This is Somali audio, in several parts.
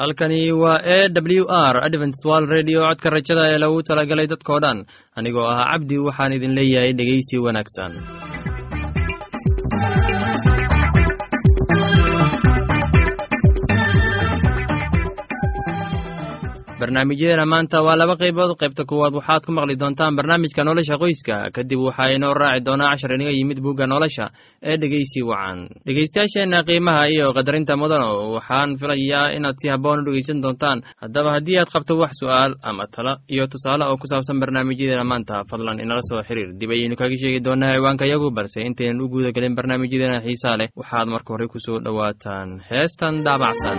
halkani waa e w r adventswal redio codka rajada ee lagu talagalay dadkoo dhan. Anigoo ah cabdi waxaan idin leeyahay dhegeysi wanaagsan barnaamijyadeena maanta waa laba qaybood. Qaybta kuwaad waxaad ku maqli doontaan barnaamijka nolosha qoyska. Kadib waxaa inoo raaci doonaa cashar inaga yimid bugga nolosha ee dhegeysi wacan. Dhegeystayaasheenna qiimaha iyo qadarinta mudano waxaan filayaa inaad si habboon u dhegeysan doontaan. Haddaba haddii aad qabto wax su'aal ama talo iyo tusaale oo ku saabsan barnaamijyadeena maanta fadlan inala soo xiriir. Dib ayaynu kaga sheegi doonaa ciwaanka yagu balse intaynan u guuda gelin barnaamijyadeena xiisaa leh. Waxaad marka hore ku soo dhowaataan. Heestan daabacsan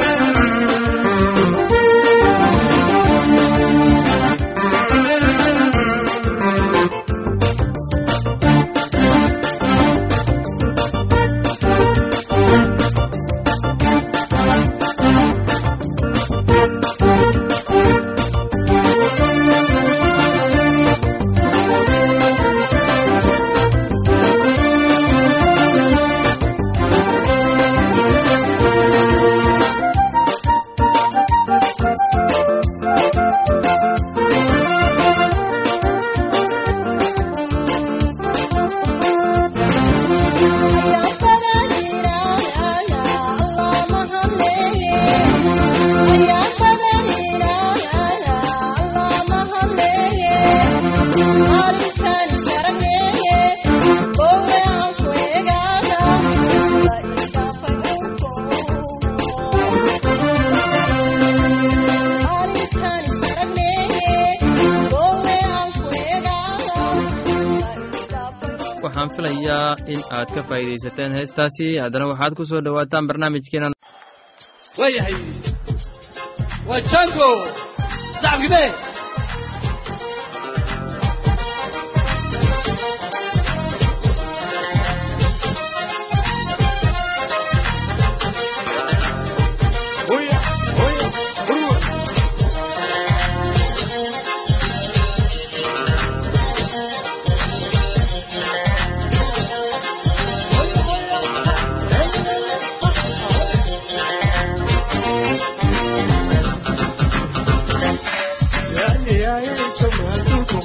in aad ka faa'iidaysateen heestaasi. Haddana waxaad ku soo dhowaataan barnaamijkeena. Waayahay waa jango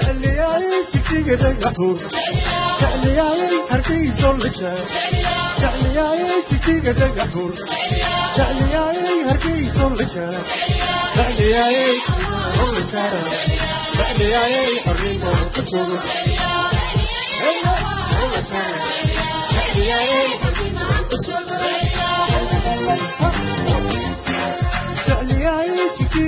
jeclyahay jidhiga dhagaxuur jeclyahay harkiisoo lishaa jeclyahay jidhiga dhagaxuur jeclyahay harkiisoo lishaa jeclyahay olisaara jeclyahay arrimo ku joogo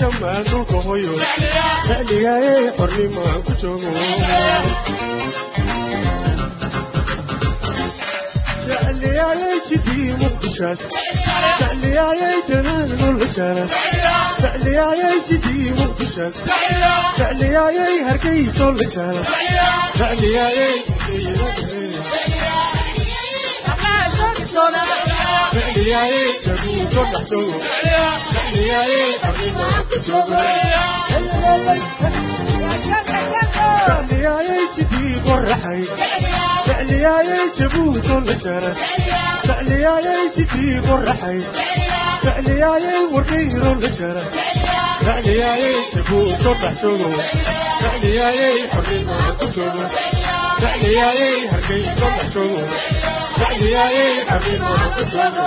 jamaanulka hoyo jacligaayey xornimaan ku joogo تعلياي جنان والجنان تعلياي جدي وفشان تعلياي هركيس والجنان تعلياي جدي تعلياي جدي وفشان تعلياي حبيبي تعلياي جدي والرحيم jecliyayay jabuuto la jara jecliyayay jidii qorraxay jecliyayay warkayro la jara jecliyayay jabuuto dhaxshogo jecliyayay xornimada ku joogo jecliyayay hargeyso dhaxshogo jecliyayay xornimada ku joogo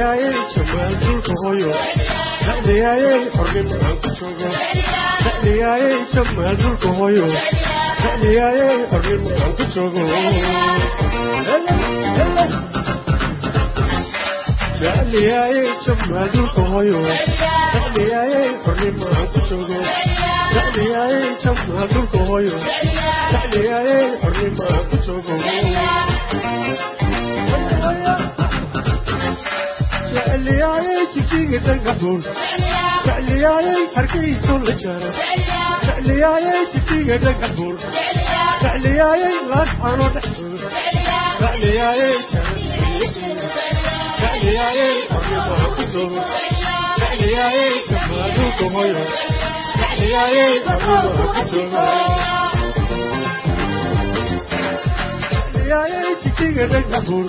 dhacdhayaaye jawaal dhulka hooyo dhacdhayaaye xornimo aan ku joogo dhacdhayaaye jawaal dhulka hooyo dhacdhayaaye xornimo aan ku joogo dhacdhayaaye jawaal dhulka hooyo dhacdhayaaye xornimo aan ku joogo dhacdhayaaye jawaal dhulka hooyo dhacdhayaaye xornimo aan ku joogo jecliyaaye jijiga dhangabuun jecliyaaye hargaysu la jaro jecliyaaye jijiga dhangabuun jecliyaaye laascano dhexdood jecliyaaye jecliyaaye qabyabahakudood jecliyaaye jamaaluku hoyo jecliyaaye qabubahakudood jecliyaaye jijiga dhangabuun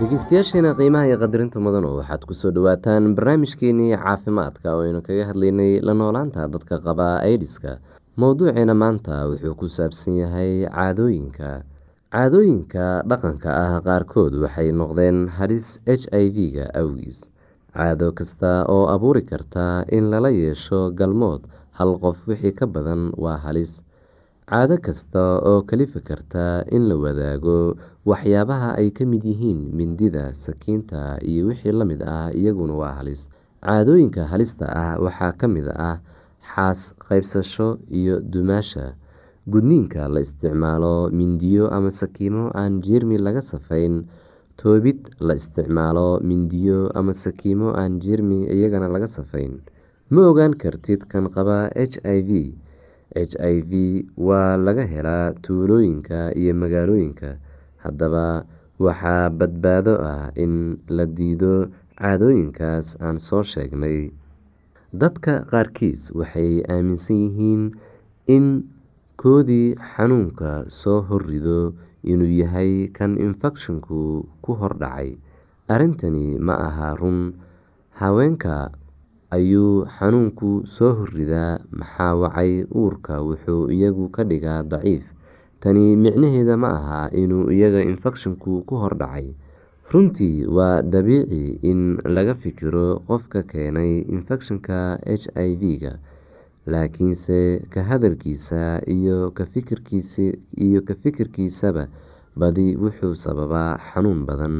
dhegeystayaasheena qiimaha iyo qadarinta mudanu waxaad ku soo dhawaataan barnaamijkeenii caafimaadka oo aynu kaga hadlaynay la noolaanta dadka qaba aidiska mowduuceena maanta wuxuu ku saabsan yahay caadooyinka caadooyinka dhaqanka ah qaarkood waxay noqdeen halis h i v-ga awgiis. Caado kasta oo abuuri karta in lala yeesho galmood hal qof wixii ka badan waa halis. Caado kasta oo kalifi karta in la wadaago waxyaabaha ay ka mid yihiin mindida sakiinta iyo wixii la mid ah iyaguna waa halis. Caadooyinka halista ah waxaa ka mid ah xaas qaybsasho iyo dumaasha gudniinka la isticmaalo mindiyo ama sakiimo aan jeermi laga safayn. Toobid la isticmaalo mindiyo ama sakiimo aan jeermi iyagana laga safayn. Ma ogaan kartid kan qaba h i v. H i v waa laga helaa tuulooyinka iyo magaalooyinka. Haddaba waxaa badbaado ah in la diido caadooyinkaas aan soo sheegnay. Dadka qaarkiis waxay aaminsan yihiin in koodii xanuunka soo horrido inuu yahay kan infekshanku ku hordhacay arrintani ma aha run haweenka ayuu xanuunku soo horridaa maxaa wacay uurka wuxuu iyagu ka dhigaa daciif. Tani micnaheeda ma aha inuu iyaga infekshanku ku hordhacay runtii waa dabiici in laga fikiro qofka keenay infekshanka v-ga laakiinse ka hadalkiisa iyo ka fikirkiisaba badi wuxuu sababaa xanuun badan.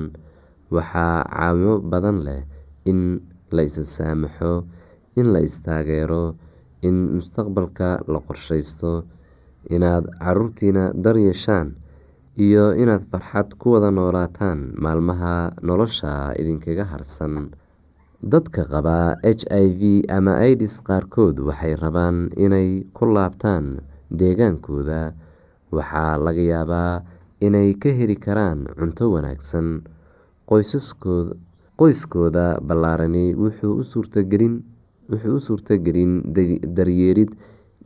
Waxaa caawimo badan leh in la is saamaxo in la istaageero in mustaqbalka la qorsheysto inaad caruurtiina dar yeeshaan iyo inaad farxad ku wada noolaataan maalmaha nolosha idinkaga harsan dadka qaba h i v ama idis qaarkood waxay rabaan inay ku laabtaan deegaankooda. Waxaa laga yaabaa inay ka heli karaan cunto wanaagsan. Qoyskooda ballaarani wuxuu u suurtagelin daryeelid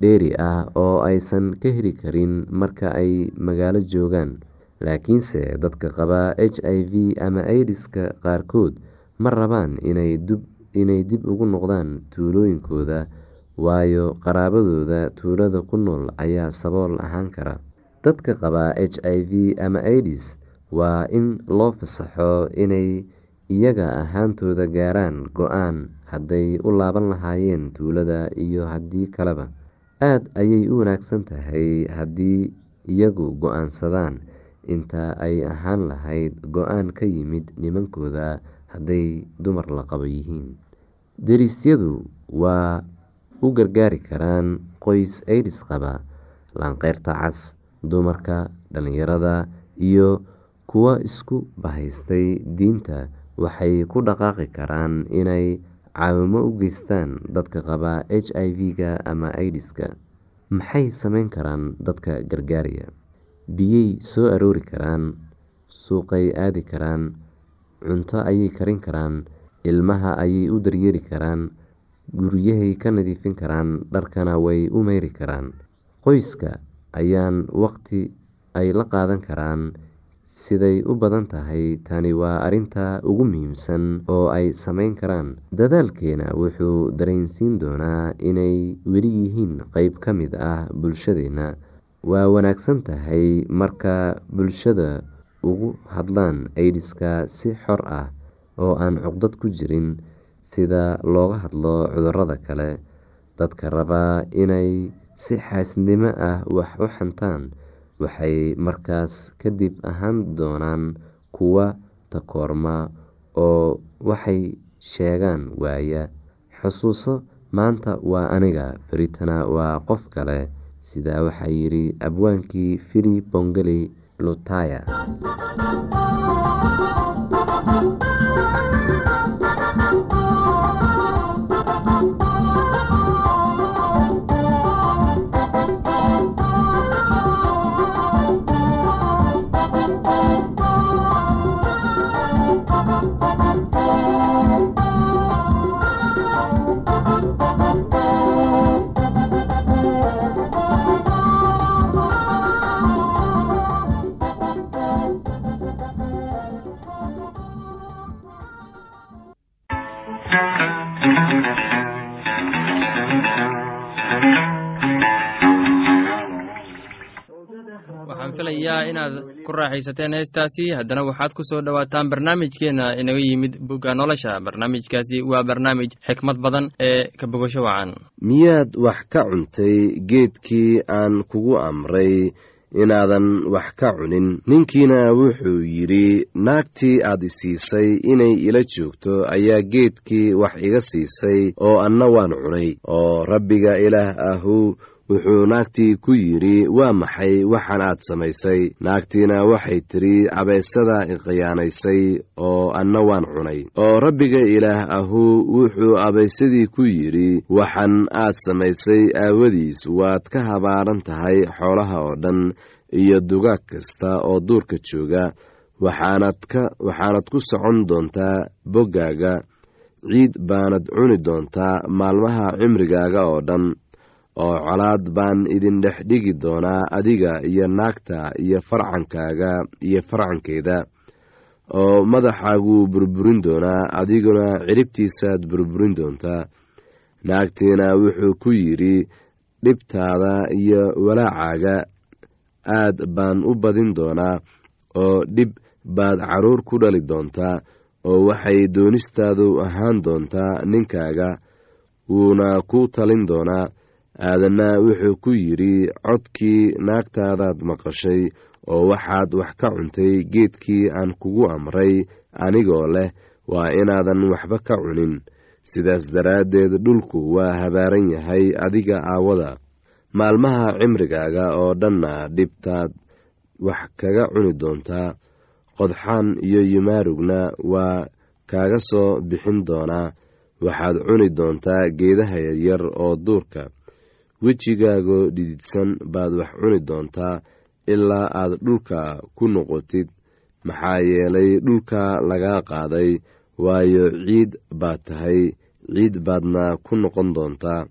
dheeri ah oo aysan ka heli karin marka ay magaalo joogaan. Laakiinse dadka qaba h i v ama idiska qaarkood ma rabaan inay dib ugu noqdaan tuulooyinkooda waayo qaraabadooda tuulada ku nool ayaa sabool ahaan kara. Dadka qaba h i v ama idis waa in loo fasaxo inay iyaga ahaantooda gaaraan go'aan hadday u laaban lahaayeen tuulada iyo haddii kaleba. Aada ayay u wanaagsan tahay haddii iyagu go'aansadaan. Inta ay ahaan lahayd go'aan ka yimid nimankooda hadday dumar la qabo yihiin. Derisyadu waa u gargaari karaan qoys idis qaba laanqeyrta cas dumarka dhalinyarada iyo kuwa isku bahaystay diinta. Waxay ku dhaqaaqi karaan inay caawimo u geystaan dadka qaba h i v-ga ama idiska maxay sameyn karaan dadka gargaaraya biyey soo aroori karaan suuqay aadi karaan cunto ayay karin karaan ilmaha ayay u daryeeri karaan guryahay ka nadiifin karaan dharkana way u meyri karaan. Qoyska ayaan waqti ay la qaadan karaan siday u badan tahay tani waa arinta ugu muhiimsan oo ay sameyn karaan. Dadaalkeena wuxuu dareensiin doonaa inay weli yihiin qeyb ka mid ah bulshadeena. Waa wanaagsan tahay marka bulshada ugu hadlaan idiska si xor ah oo aan cuqdad ku jirin sida looga hadlo cudurrada kale. Dadka rabaa inay si xaasnimo ah wax u xantaan waxay markaas kadib ahaan doonaan kuwa takoorma oo waxay sheegaan waaya. Xusuuso maanta waa aniga beritana waa qof kale. Sidaa waxaa yidhi abwaankii fili bongeli lutaya ku raaxaysateen heestaasi. Haddana waxaad ku soo dhowaataan barnaamijkeena inaga yimid bugga nolosha. Barnaamijkaasi waa barnaamij xikmad badan ee ka wacan. Miyaad wax ka cuntay geedkii aan kugu amray inaadan wax ka cunin? Ninkiina wuxuu yidhi naagtii aad isiisay inay ila joogto ayaa geedkii wax iga siisay oo anna waan cunay oo rabbiga ilaah ahu wuxuu naagtii ku yidhi waa maxay waxaan aad samaysay? Naagtiina waxay tidhi cabaysada iqiyaanaysay oo anna waan cunay. Oo rabbiga ilaah ahu wuxuu abaysadii ku yidhi waxan aad samaysay aawadiis waad ka habaaran tahay xoolaha oo dhan iyo dugaag kasta oo duurka jooga. Waxaanad ku socon doontaa boggaaga. Ciid baanad cuni doontaa maalmaha cimrigaaga oo dhan oo colaad baan idin dhex dhigi doonaa adiga iyo naagta iyo farcankaaga iyo farcankeeda oo madaxaaguu burburin doonaa adiguna ciribtiisaad burburin doontaa naagtiina wuxuu ku yidhi dhibtaada iyo walaacaaga aad baan u badin doonaa oo dhib baad carruur ku dhali doontaa oo waxay doonistaadu ahaan doontaa ninkaaga wuuna ku talin doonaa aadanna wuxuu ku yidhi codkii naagtaadaad maqashay oo waxaad wax ka cuntay geedkii aan kugu amray anigoo leh waa inaadan waxba ka cunin. Sidaas daraaddeed dhulku waa habaaran yahay adiga aawada. Maalmaha cimrigaaga oo dhanna dhibtaad wax kaga cuni doontaa qodxaan iyo yimaarugna waa kaaga soo bixin doonaa. Waxaad cuni doontaa geedaha yaryar oo duurka wejigaagoo dhididsan baad wax cuni doontaa ilaa aad dhulka ku noqotid. Maxaa yeelay dhulka lagaa qaaday waayo ciid baad tahay ciid baadna ku noqon doontaa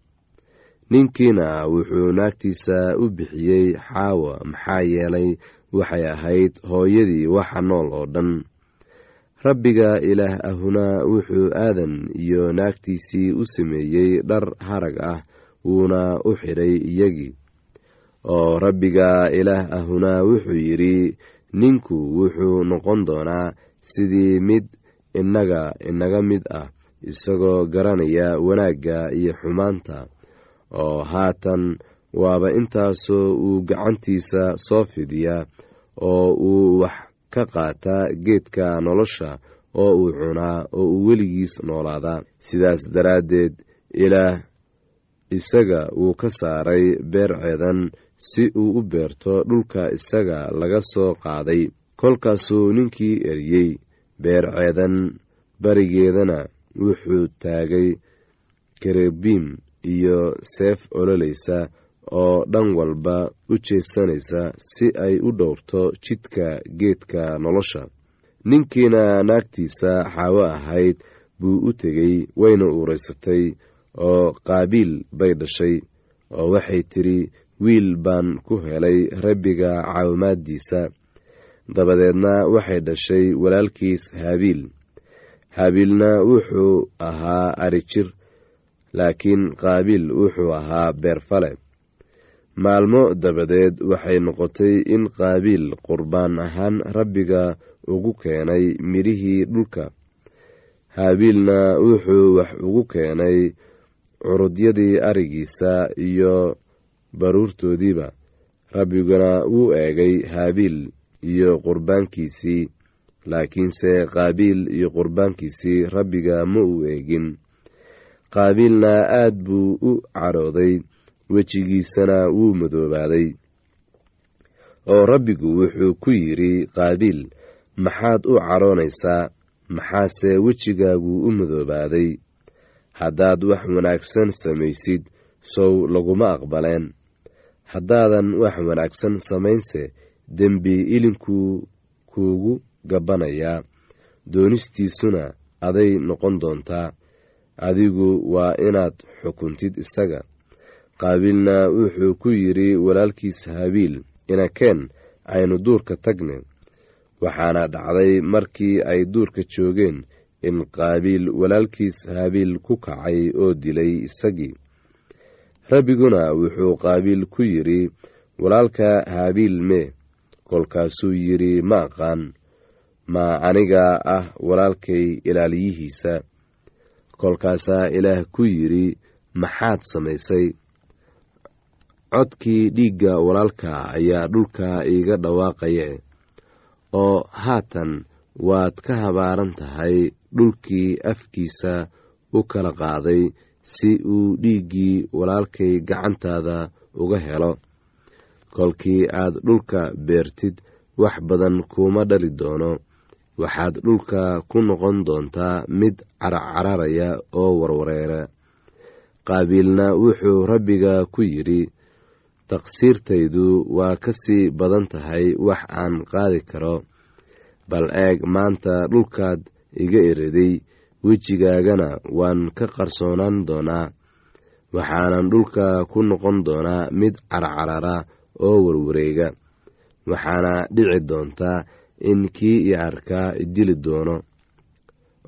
ninkiina wuxuu naagtiisa u bixiyey xaawa maxaa yeelay waxay ahayd hooyadii waxa nool oo dhan. Rabbiga ilaah ahuna wuxuu aadan iyo naagtiisii u sameeyey dhar harag ah wuuna u xidhay iyagii oo rabbiga ilaah ahuna wuxuu yidhi ninku wuxuu noqon doonaa sidii mid innaga inaga mid ah isagoo garanaya wanaagga iyo xumaanta. Oo haatan waaba intaasoo uu gacantiisa soo fidiyaa oo uu wax ka qaataa geedka nolosha oo uu cunaa oo uu weligiis noolaadaa sidaas daraaddeed ilaah isaga wuu ka saaray beer ceedan si uu u beerto dhulka isaga laga soo qaaday. Kolkaasuu ninkii eriyey. Beer ceedan barigeedana wuxuu taagay karebiim iyo seef ololaysa oo dhan walba u jeesanaysa si ay u dhowrto jidka geedka nolosha. Ninkiina naagtiisa xaawo ahayd buu u tegey wayna uuraysatay oo qaabiil bay dhashay oo waxay tidhi wiil baan ku helay rabbiga caawimaaddiisa. Dabadeedna waxay dhashay walaalkiis haabiil haabiilna wuxuu ahaa arijir laakiin qaabiil wuxuu ahaa beerfale maalmo dabadeed waxay noqotay in qaabiil qurbaan ahaan rabbiga ugu keenay midhihii dhulka. Haabiilna wuxuu wax ugu keenay curudyadii arigiisa iyo baruurtoodiiba rabbiguna wuu eegay haabiil iyo qurbaankiisii laakiinse qaabiil iyo qurbaankiisii rabbiga ma uu eegin. Qaabiilna aad buu u cadhooday wejigiisana wuu madoobaaday. Oo rabbigu wuxuu ku yidhi qaabiil maxaad u cadhoonaysaa maxaase wejigaagu u madoobaaday haddaad wax wanaagsan samaysid sow laguma aqbaleen. Haddaadan wax wanaagsan samaynse dembi ilinkuu kuugu gabbanayaa doonistiisuna aday noqon doontaa. Adigu waa inaad xukuntid isaga. Qaabiilna wuxuu ku yidhi walaalkiis habiil inakeen aynu duurka tagne. Waxaana dhacday markii ay duurka joogeen in qaabiil walaalkiis habiil ku kacay oo dilay isagii. Rabbiguna wuxuu qaabiil ku yidhi walaalka habiil mee kolkaasuu yidhi ma aqaan ma aniga ah walaalkay ilaaliyihiisa kolkaasaa ilaah ku yidhi maxaad samaysay? Codkii dhiigga walaalka ayaa dhulka iiga dhawaaqaye oo haatan waad ka habaaran tahay dhulkii afkiisa u kala qaaday si uu dhiiggii walaalkay gacantaada uga helo. Kolkii aad dhulka beertid wax badan kuuma dhali doono. Waxaad dhulka ku noqon doontaa mid carcararaya oo warwareera qaabiilna wuxuu rabbiga ku yidhi taqsiirtaydu waa ka sii badan tahay wax aan qaadi karo. Bal eeg maanta dhulkaad iga eriday wejigaagana waan ka qarsoonaan doonaa. Waxaanan dhulka ku noqon doonaa mid carcarara oo warwareega. Waxaana dhici doontaa in kii i arkaa idili doono.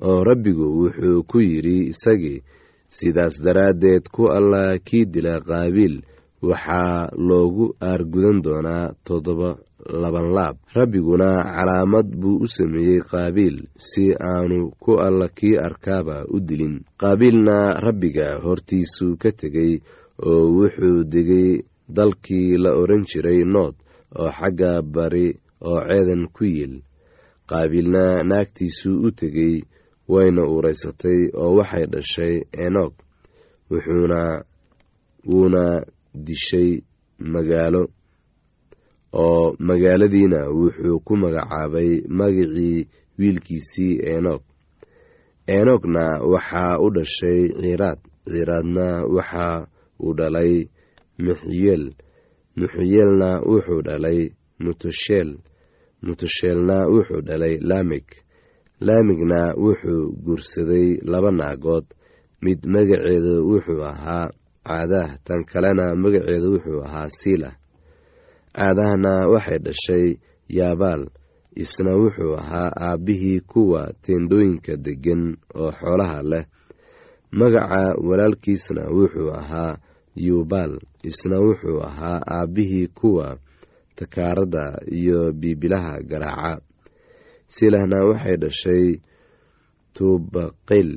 Oo rabbigu wuxuu ku yidhi isagii sidaas daraaddeed ku allah kii dila qaabiil waxaa loogu aargudan doonaa toddoba laban laab. Rabbiguna calaamad buu u sameeyey qaabiil si aanu ku alla kii arkaaba u dilin. Qaabiilna rabbiga hortiisuu ka tegey oo wuxuu degay dalkii la odhan jiray nood oo xagga bari oo ceedan ku yiil qaabiilna naagtiisuu u tegey wayna uuraysatay oo waxay dhashay enoog wuxuuna wuuna dishay magaalo oo magaaladiina wuxuu ku magacaabay magicii wiilkiisii enoog enoogna waxaa u dhashay ciiraad ciiraadna waxa uu dhalay muxiyeel muxiyeelna wuxuu dhalay mutusheel mutusheelna wuxuu dhalay laamig laamigna wuxuu guursaday laba naagood. Mid magaceedu wuxuu ahaa caadaah tan kalena magaceedu wuxuu ahaa siilah caadahna waxay dhashay yaabaal isna wuxuu ahaa aabbihii kuwa teendhooyinka deggan oo xoolaha leh. Magaca walaalkiisna wuxuu ahaa yuubaal isna wuxuu ahaa aabbihii kuwa takaaradda iyo biibilaha garaaca. Silahna waxay dhashay tuubaqayl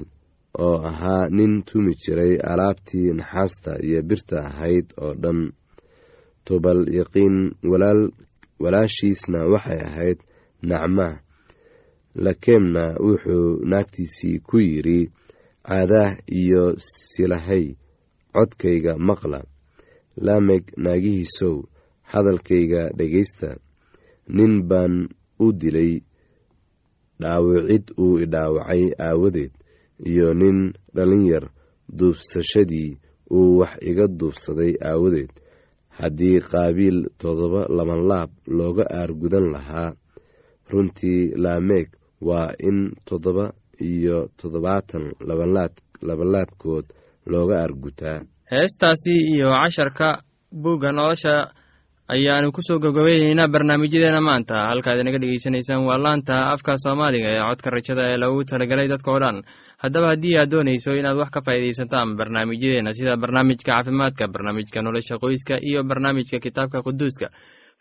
oo ahaa nin tumi jiray alaabtii naxaasta iyo birta ahayd oo dhan tubal yaqiin walaashiisna waxay ahayd nacma. Lakeemna wuxuu naagtiisii ku yidhi caadaah iyo silahay codkayga maqla. Laameg naagihiisow hadalkayga dhegaysta. Nin baan u dilay dhaawicid uu idhaawacay aawadeed iyo nin dhalinyar duubsashadii uu wax iga duubsaday aawadeed haddii qaabiil toddoba labanlaab looga aargudan lahaa runtii laameeg waa in toddoba iyo toddobaatan labanlaadkood looga aargutaa. Heestaasi iyo casharka buugga nolosha ayaanu ku soo gabgabayneynaa barnaamijyadeena maanta. Halkaad inaga dhegeysanaysaan waa laanta afka soomaaliga ee codka rajada ee lagu talagalay dadka oo dhan haddaba haddii aad doonayso inaad wax ka faa'iidaysataan barnaamijyadeena sida barnaamijka caafimaadka barnaamijka nolosha qoyska iyo barnaamijka kitaabka quduuska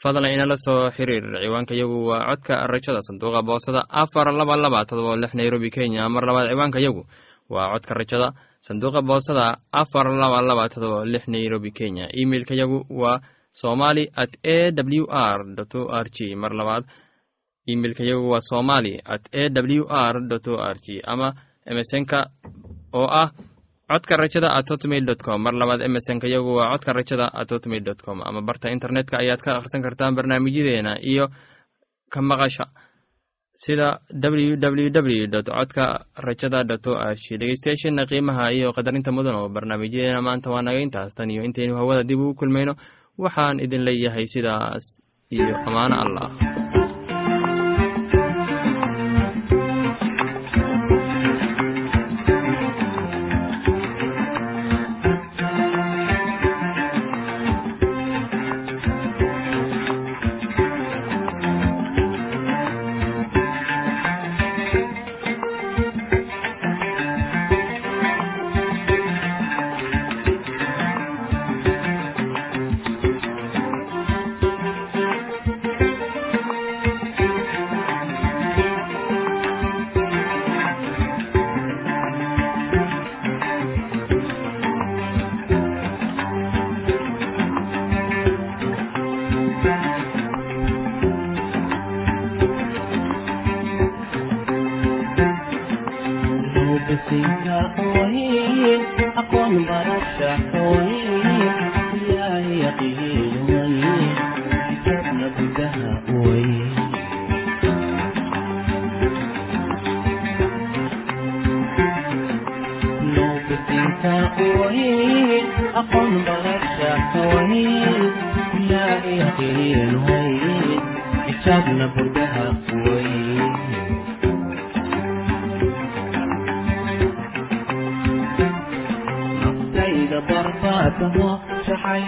fadlan inala soo xiriir. Ciwaanka yagu waa codka rajada sanduuqa boosada afar laba laba todoba lix nairobi kenya. Mar labaad ciwaanka yagu waa codka rajada sanduuqa boosada afar laba laba todoba lix nairobi kenya. Emeilka yagu waa somali at a w r o r g. Mar labaad imeilka waa somali at a w r o r g. Ama emesonka oo ah codka rajada at hotmail dot com. Mar labaad emesonka yagu waa codka rajada at hotmail dot com. Ama barta internetka ayaad ka akhrisan kartaan barnaamijyadeena iyo ka maqasha sida w w w dot codka rajada dot o r dhegeystayaasheena qiimaha iyo qadarinta mudan oo barnaamijyadeena maanta waa naga tan iyo intaynu hawada dib ugu kulmayno waxaan idin leeyahay sidaas iyo ammaano allah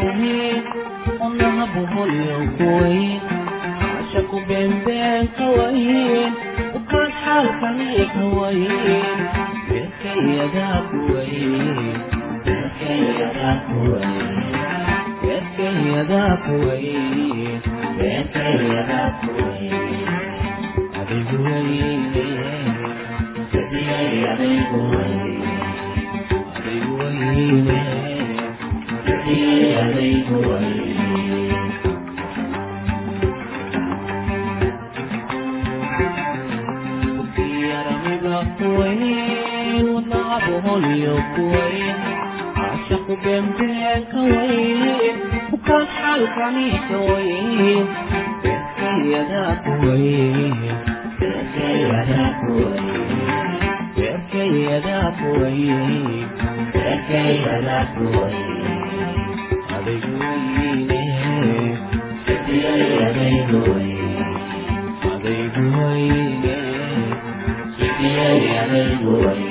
muhiim onaha buhulyokuwayn hashaku beenbeenka wayn ukaan xaalkaniika wayn beerkayadakuwayn عشق بين بين كوين كشحال قني كوين يركي يدا كوين يا يدا كوين يركي يدا كوين يا يدا كوين Thank you.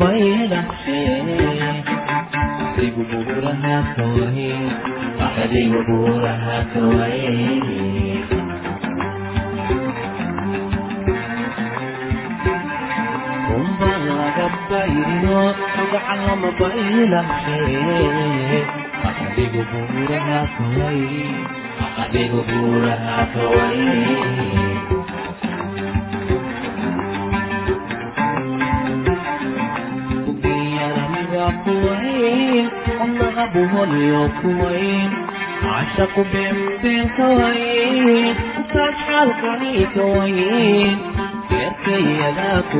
bayda adigu buurahaaka waye kumba laga bayno magaca lama baylahe adigu buurahaaka waye adigu buurahaaka waye كوين يا يدا كوين أبي كوين يا يدا كوين yarami baa ku wayn wadnaha buhuniyo ku wayn caashaqu beenbeen ka wayn ukaan xaalkani ka wayn beerkayadaa ku